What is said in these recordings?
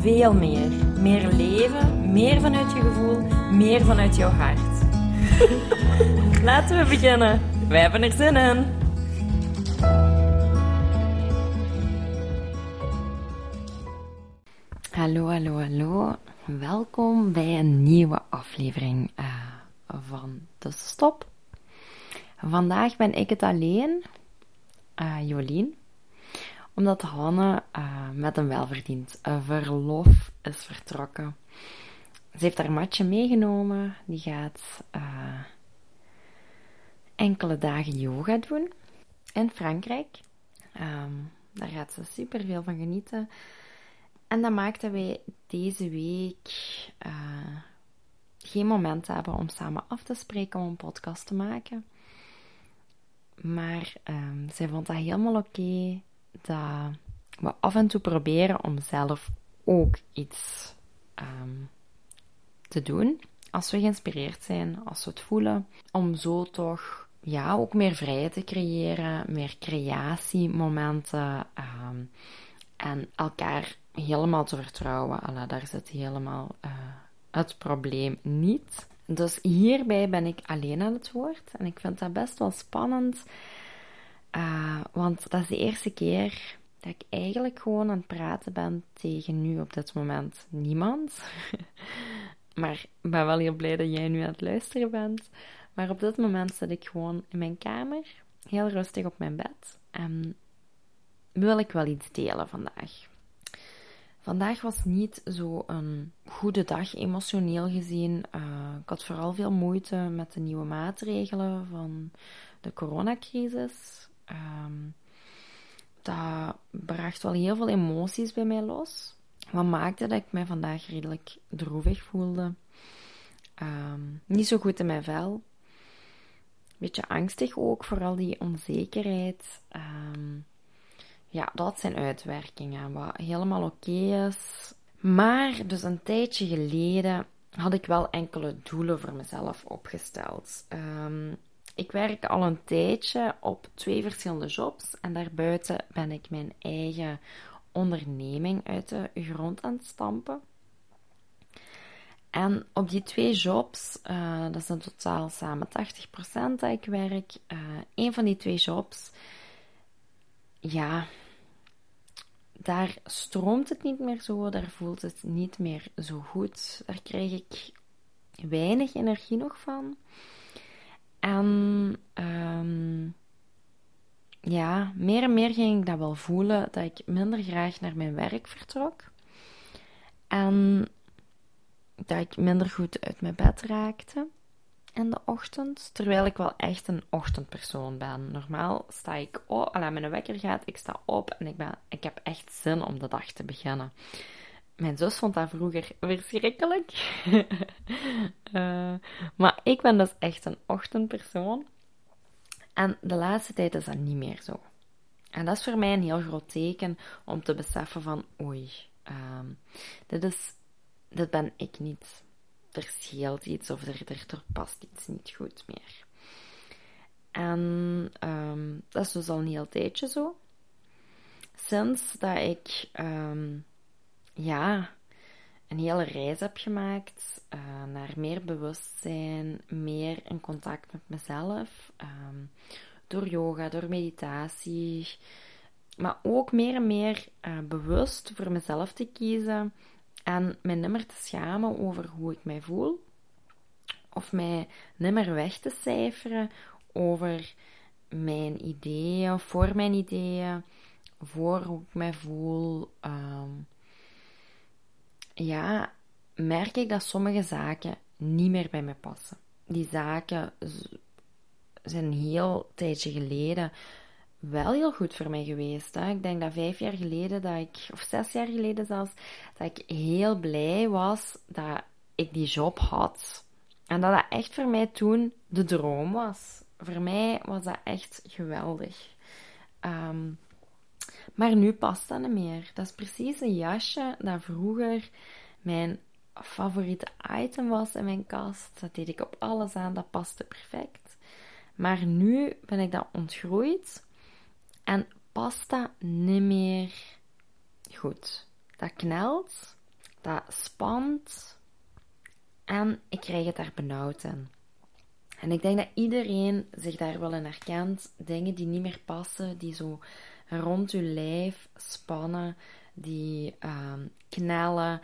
veel meer. Meer leven, meer vanuit je gevoel, meer vanuit jouw hart. Laten we beginnen. Wij hebben er zin in. Hallo, hallo, hallo. Welkom bij een nieuwe aflevering eh, van Tussenstop. Vandaag ben ik het alleen, eh, Jolien, omdat Hanne eh, met een welverdiend verlof is vertrokken. Ze heeft haar matje meegenomen, die gaat eh, enkele dagen yoga doen in Frankrijk. Ehm, daar gaat ze super veel van genieten. En dat maakt dat wij deze week eh, geen moment hebben om samen af te spreken om een podcast te maken. Maar ehm, zij vond dat helemaal oké dat we af en toe proberen om zelf ook iets ehm, te doen. Als we geïnspireerd zijn, als we het voelen, om zo toch ja, ook meer vrijheid te creëren, meer creatiemomenten ehm, en elkaar helemaal te vertrouwen. Alla, daar zit helemaal eh, het probleem niet. Dus hierbij ben ik alleen aan het woord en ik vind dat best wel spannend. Uh, want dat is de eerste keer dat ik eigenlijk gewoon aan het praten ben tegen nu op dit moment niemand. maar ik ben wel heel blij dat jij nu aan het luisteren bent. Maar op dit moment zit ik gewoon in mijn kamer, heel rustig op mijn bed. En wil ik wel iets delen vandaag. Vandaag was niet zo een goede dag emotioneel gezien. Uh, ik had vooral veel moeite met de nieuwe maatregelen van de coronacrisis. Um, dat bracht wel heel veel emoties bij mij los. Wat maakte dat ik mij vandaag redelijk droevig voelde. Um, niet zo goed in mijn vel. Beetje angstig ook, vooral die onzekerheid. Um, ja, dat zijn uitwerkingen, wat helemaal oké is. Maar dus een tijdje geleden had ik wel enkele doelen voor mezelf opgesteld. Um, ik werk al een tijdje op twee verschillende jobs en daarbuiten ben ik mijn eigen onderneming uit de grond aan het stampen. En op die twee jobs, uh, dat is in totaal samen 80% dat ik werk, uh, van die twee jobs, ja, daar stroomt het niet meer zo, daar voelt het niet meer zo goed. Daar krijg ik weinig energie nog van. En um, ja, meer en meer ging ik dat wel voelen dat ik minder graag naar mijn werk vertrok. En dat ik minder goed uit mijn bed raakte in de ochtend. Terwijl ik wel echt een ochtendpersoon ben. Normaal sta ik op, als mijn wekker gaat, ik sta op en ik, ben, ik heb echt zin om de dag te beginnen. Mijn zus vond dat vroeger verschrikkelijk. uh, maar ik ben dus echt een ochtendpersoon. En de laatste tijd is dat niet meer zo. En dat is voor mij een heel groot teken om te beseffen van oei, um, dit, is, ben ik niet. Er scheelt iets of er, er, er past iets niet goed meer. En um, dat is dus al een heel tijdje zo. Sinds dat ik um, ja, een hele reis heb gemaakt uh, naar meer bewustzijn, meer in contact met mezelf. Um, door yoga, door meditatie. Maar ook meer en meer uh, bewust voor mezelf te kiezen. En mij nimmer te schamen over hoe ik mij voel. Of mij nimmer weg te cijferen over mijn ideeën, voor mijn ideeën, voor hoe ik mij voel. Um, ja, merk ik dat sommige zaken niet meer bij me passen. Die zaken zijn heel tijdje geleden wel heel goed voor mij geweest. Ik denk dat vijf jaar geleden, dat ik, of zes jaar geleden zelfs, dat ik heel blij was dat ik die job had. En dat dat echt voor mij toen de droom was. Voor mij was dat echt geweldig. Ehm, maar nu past dat niet meer. Dat is precies een jasje dat vroeger mijn favoriete item was in mijn kast. Dat deed ik op alles aan, dat paste perfect. Maar nu ben ik dat ontgroeid en past dat niet meer goed. Dat knelt, dat spant en ik krijg het daar benauwd in. En ik denk dat iedereen zich daar wel in herkent. Dingen die niet meer passen, die zo rond je lijf spannen, die uh, knellen,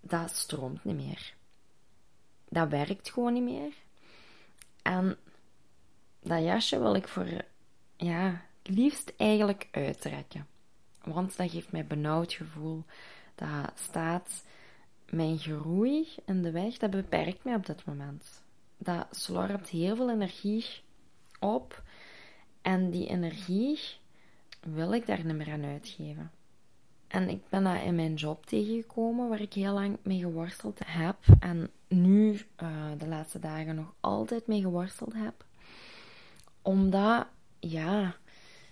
dat stroomt niet meer. Dat werkt gewoon niet meer. En dat jasje wil ik voor, ja, het liefst eigenlijk uittrekken. Want dat geeft mij benauwd gevoel. Dat staat mijn groei in de weg. Dat beperkt mij op dit moment. Dat slorpt heel veel energie op. En die energie wil ik daar niet meer aan uitgeven. En ik ben dat in mijn job tegengekomen, waar ik heel lang mee geworsteld heb. En nu, uh, de laatste dagen, nog altijd mee geworsteld heb. Omdat, ja,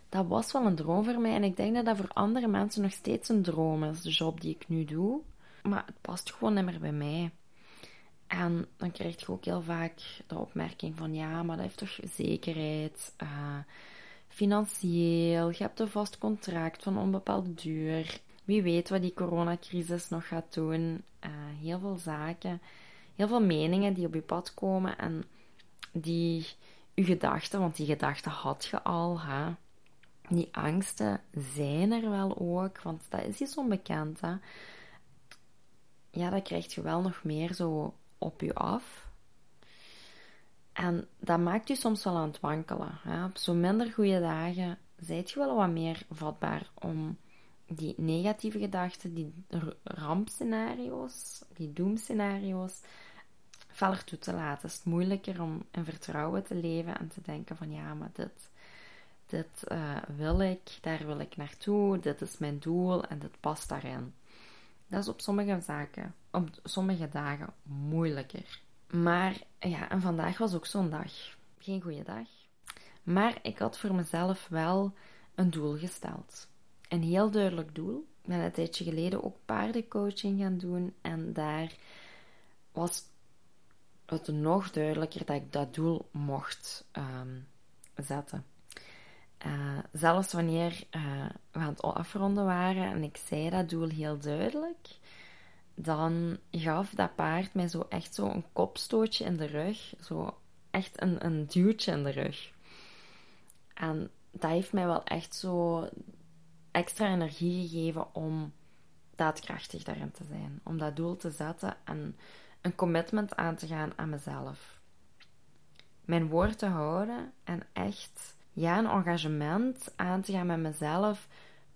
dat was wel een droom voor mij. En ik denk dat dat voor andere mensen nog steeds een droom is, de job die ik nu doe. Maar het past gewoon niet meer bij mij. En dan krijg je ook heel vaak de opmerking van ja, maar dat heeft toch zekerheid. Uh, financieel, je hebt een vast contract van onbepaalde duur. Wie weet wat die coronacrisis nog gaat doen. Uh, heel veel zaken, heel veel meningen die op je pad komen en die je gedachten, want die gedachten had je al, hè. Die angsten zijn er wel ook, want dat is iets onbekend, hè. Ja, dat krijg je wel nog meer zo op je af. En dat maakt je soms wel aan het wankelen. Op zo minder goede dagen zijt je wel wat meer vatbaar om die negatieve gedachten, die rampscenario's, die doemscenario's, feller toe te laten. Het is moeilijker om in vertrouwen te leven en te denken van ja, maar dit, dit uh, wil ik, daar wil ik naartoe, dit is mijn doel en dit past daarin. Dat is op sommige zaken, op sommige dagen moeilijker. Maar ja, en vandaag was ook zo'n dag. Geen goede dag. Maar ik had voor mezelf wel een doel gesteld. Een heel duidelijk doel. Ik ben een tijdje geleden ook paardencoaching gaan doen. En daar was het nog duidelijker dat ik dat doel mocht um, zetten. Uh, zelfs wanneer uh, we aan het afronden waren en ik zei dat doel heel duidelijk, dan gaf dat paard mij zo echt zo een kopstootje in de rug. Zo echt een, een duwtje in de rug. En dat heeft mij wel echt zo extra energie gegeven om daadkrachtig daarin te zijn. Om dat doel te zetten en een commitment aan te gaan aan mezelf. Mijn woord te houden en echt ja, een engagement aan te gaan met mezelf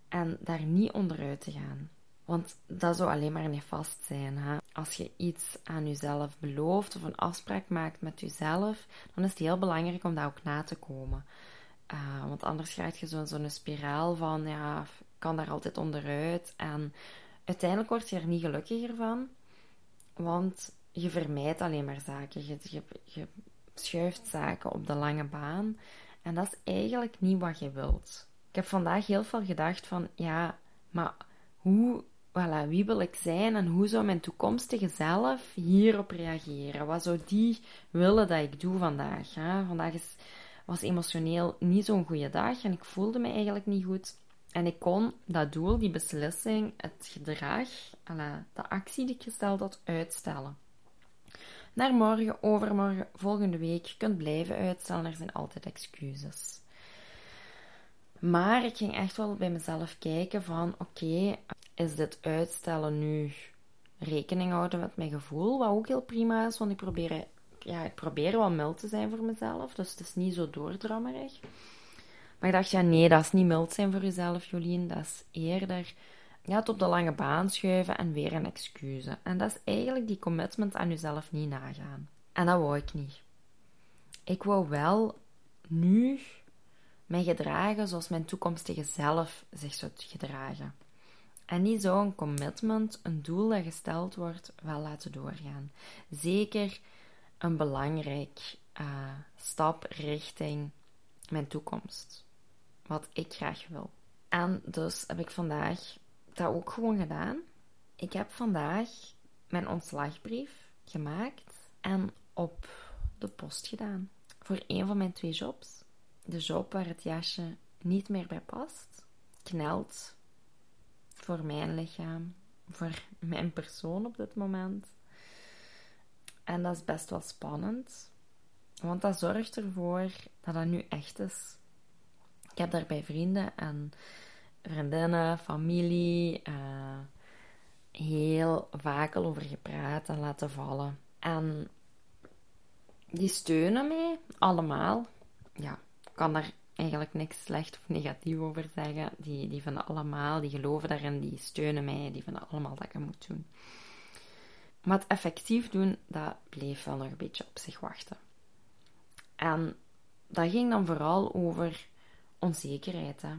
en daar niet onderuit te gaan. Want dat zou alleen maar niet vast zijn. Hè? Als je iets aan jezelf belooft of een afspraak maakt met jezelf, dan is het heel belangrijk om dat ook na te komen. Uh, want anders krijg je zo'n spiraal van, ja, kan daar altijd onderuit. En uiteindelijk word je er niet gelukkiger van, want je vermijdt alleen maar zaken. Je, je, je schuift zaken op de lange baan. En dat is eigenlijk niet wat je wilt. Ik heb vandaag heel veel gedacht van, ja, maar hoe voilà, wie wil ik zijn en hoe zou mijn toekomstige zelf hierop reageren? Wat zou die willen dat ik doe vandaag? Hè? Vandaag is, was emotioneel niet zo'n goede dag en ik voelde me eigenlijk niet goed. En ik kon dat doel, die beslissing, het gedrag, voilà, de actie die ik gesteld had, uitstellen. Naar morgen, overmorgen, volgende week. Je kunt blijven uitstellen, er zijn altijd excuses. Maar ik ging echt wel bij mezelf kijken van, oké, is dit uitstellen nu rekening houden met mijn gevoel, wat ook heel prima is, want ik probeer, ja, ik probeer wel mild te zijn voor mezelf, dus het is niet zo doordrammerig. Maar ik dacht, ja nee, dat is niet mild zijn voor jezelf, Jolien, dat is eerder ja, het op de lange baan schuiven en weer een excuus. En dat is eigenlijk die commitment aan jezelf niet nagaan. En dat wou ik niet. Ik wou wel nu mij gedragen zoals mijn toekomstige zelf zich zou gedragen. En niet zo een commitment, een doel dat gesteld wordt, wel laten doorgaan. Zeker een belangrijk uh, stap richting mijn toekomst. Wat ik graag wil. En dus heb ik vandaag dat ook gewoon gedaan. Ik heb vandaag mijn ontslagbrief gemaakt en op de post gedaan. Voor een van mijn twee jobs. De job waar het jasje niet meer bij past. Knelt voor mijn lichaam, voor mijn persoon op dit moment. En dat is best wel spannend, want dat zorgt ervoor dat dat nu echt is. Ik heb daar bij vrienden en vriendinnen, familie uh, heel vaak al over gepraat en laten vallen. En die steunen mij allemaal. Ja, kan daar eigenlijk niks slecht of negatief over zeggen. Die, die vinden allemaal, die geloven daarin, die steunen mij, die vinden allemaal dat ik het moet doen. Maar het effectief doen, dat bleef wel nog een beetje op zich wachten. En dat ging dan vooral over onzekerheid. Hè.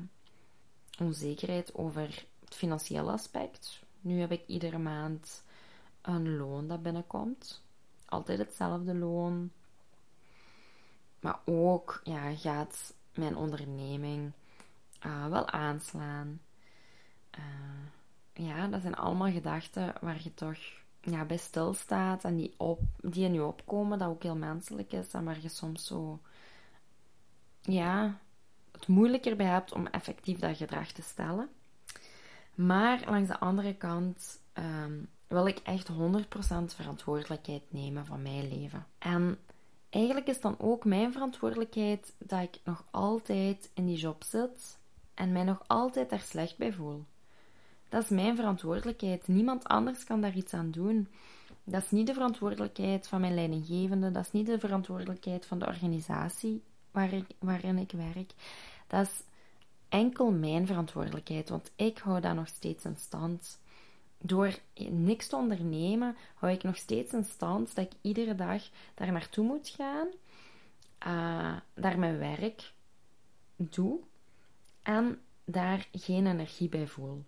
Onzekerheid over het financiële aspect. Nu heb ik iedere maand een loon dat binnenkomt. Altijd hetzelfde loon. Maar ook ja, gaat mijn onderneming uh, wel aanslaan. Uh, ja, dat zijn allemaal gedachten waar je toch ja, bij stilstaat en die, op, die in je opkomen, dat ook heel menselijk is en waar je soms zo ja, het moeilijker bij hebt om effectief dat gedrag te stellen. Maar langs de andere kant um, wil ik echt 100% verantwoordelijkheid nemen van mijn leven. En eigenlijk is dan ook mijn verantwoordelijkheid dat ik nog altijd in die job zit en mij nog altijd daar slecht bij voel. Dat is mijn verantwoordelijkheid. Niemand anders kan daar iets aan doen. Dat is niet de verantwoordelijkheid van mijn leidinggevende. Dat is niet de verantwoordelijkheid van de organisatie ik, waarin ik werk. Dat is enkel mijn verantwoordelijkheid, want ik hou dat nog steeds in stand. Door niks te ondernemen, hou ik nog steeds in stand dat ik iedere dag daar naartoe moet gaan, uh, daar mijn werk doe en daar geen energie bij voel.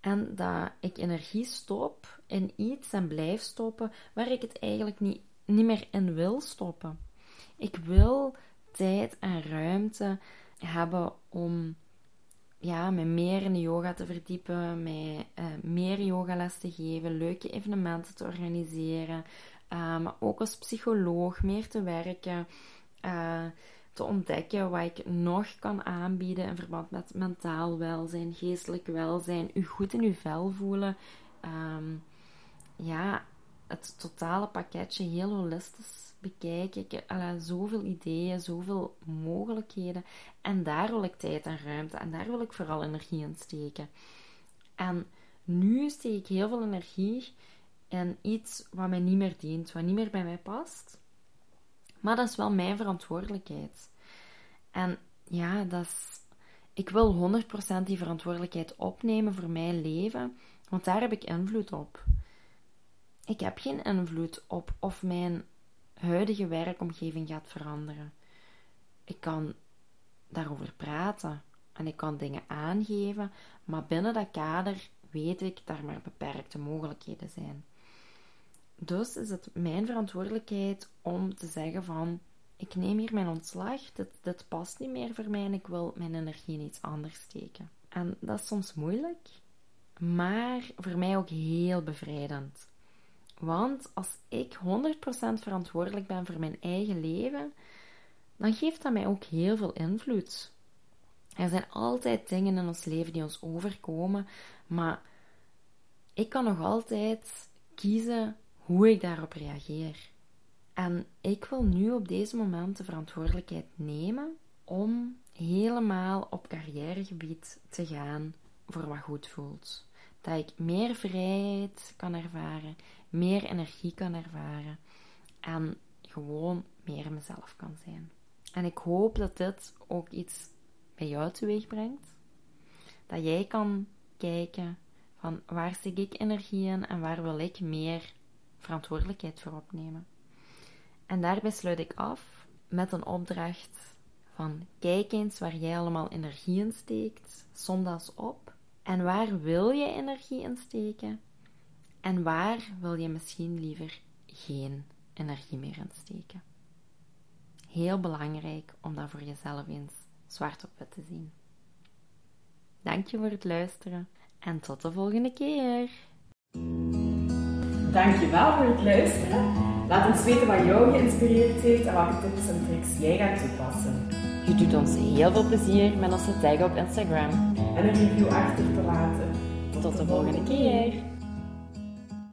En dat ik energie stop in iets en blijf stoppen waar ik het eigenlijk niet, niet meer in wil stoppen. Ik wil tijd en ruimte hebben om ja, me meer in de yoga te verdiepen, mij uh, meer yogales te geven, leuke evenementen te organiseren, uh, maar ook als psycholoog meer te werken. Uh, te ontdekken wat ik nog kan aanbieden in verband met mentaal welzijn, geestelijk welzijn, u goed in uw vel voelen. Um, ja, het totale pakketje heel holistisch bekijken. Ik heb zoveel ideeën, zoveel mogelijkheden. En daar wil ik tijd en ruimte en daar wil ik vooral energie in steken. En nu steek ik heel veel energie in iets wat mij niet meer dient, wat niet meer bij mij past. Maar dat is wel mijn verantwoordelijkheid. En ja, dat is, ik wil 100% die verantwoordelijkheid opnemen voor mijn leven, want daar heb ik invloed op. Ik heb geen invloed op of mijn huidige werkomgeving gaat veranderen. Ik kan daarover praten en ik kan dingen aangeven, maar binnen dat kader weet ik dat er maar beperkte mogelijkheden zijn. Dus is het mijn verantwoordelijkheid om te zeggen van ik neem hier mijn ontslag, dit, dit past niet meer voor mij en ik wil mijn energie in iets anders steken. En dat is soms moeilijk, maar voor mij ook heel bevrijdend. Want als ik 100% verantwoordelijk ben voor mijn eigen leven, dan geeft dat mij ook heel veel invloed. Er zijn altijd dingen in ons leven die ons overkomen, maar ik kan nog altijd kiezen hoe ik daarop reageer. En ik wil nu op deze moment de verantwoordelijkheid nemen om helemaal op carrièregebied te gaan voor wat goed voelt. Dat ik meer vrijheid kan ervaren, meer energie kan ervaren en gewoon meer mezelf kan zijn. En ik hoop dat dit ook iets bij jou teweeg brengt. Dat jij kan kijken van waar steek ik energie in en waar wil ik meer verantwoordelijkheid voor opnemen. En daarbij sluit ik af met een opdracht van kijk eens waar jij allemaal energie in steekt, som dat op. En waar wil je energie in steken? En waar wil je misschien liever geen energie meer in steken. Heel belangrijk om dat voor jezelf eens zwart op wit te zien. Dank je voor het luisteren en tot de volgende keer. Dankjewel voor het luisteren. Laat ons weten wat jou geïnspireerd heeft en welke tips en tricks jij gaat toepassen. Je doet ons heel veel plezier met onze tag op Instagram. En een review achter te laten. Tot de volgende keer.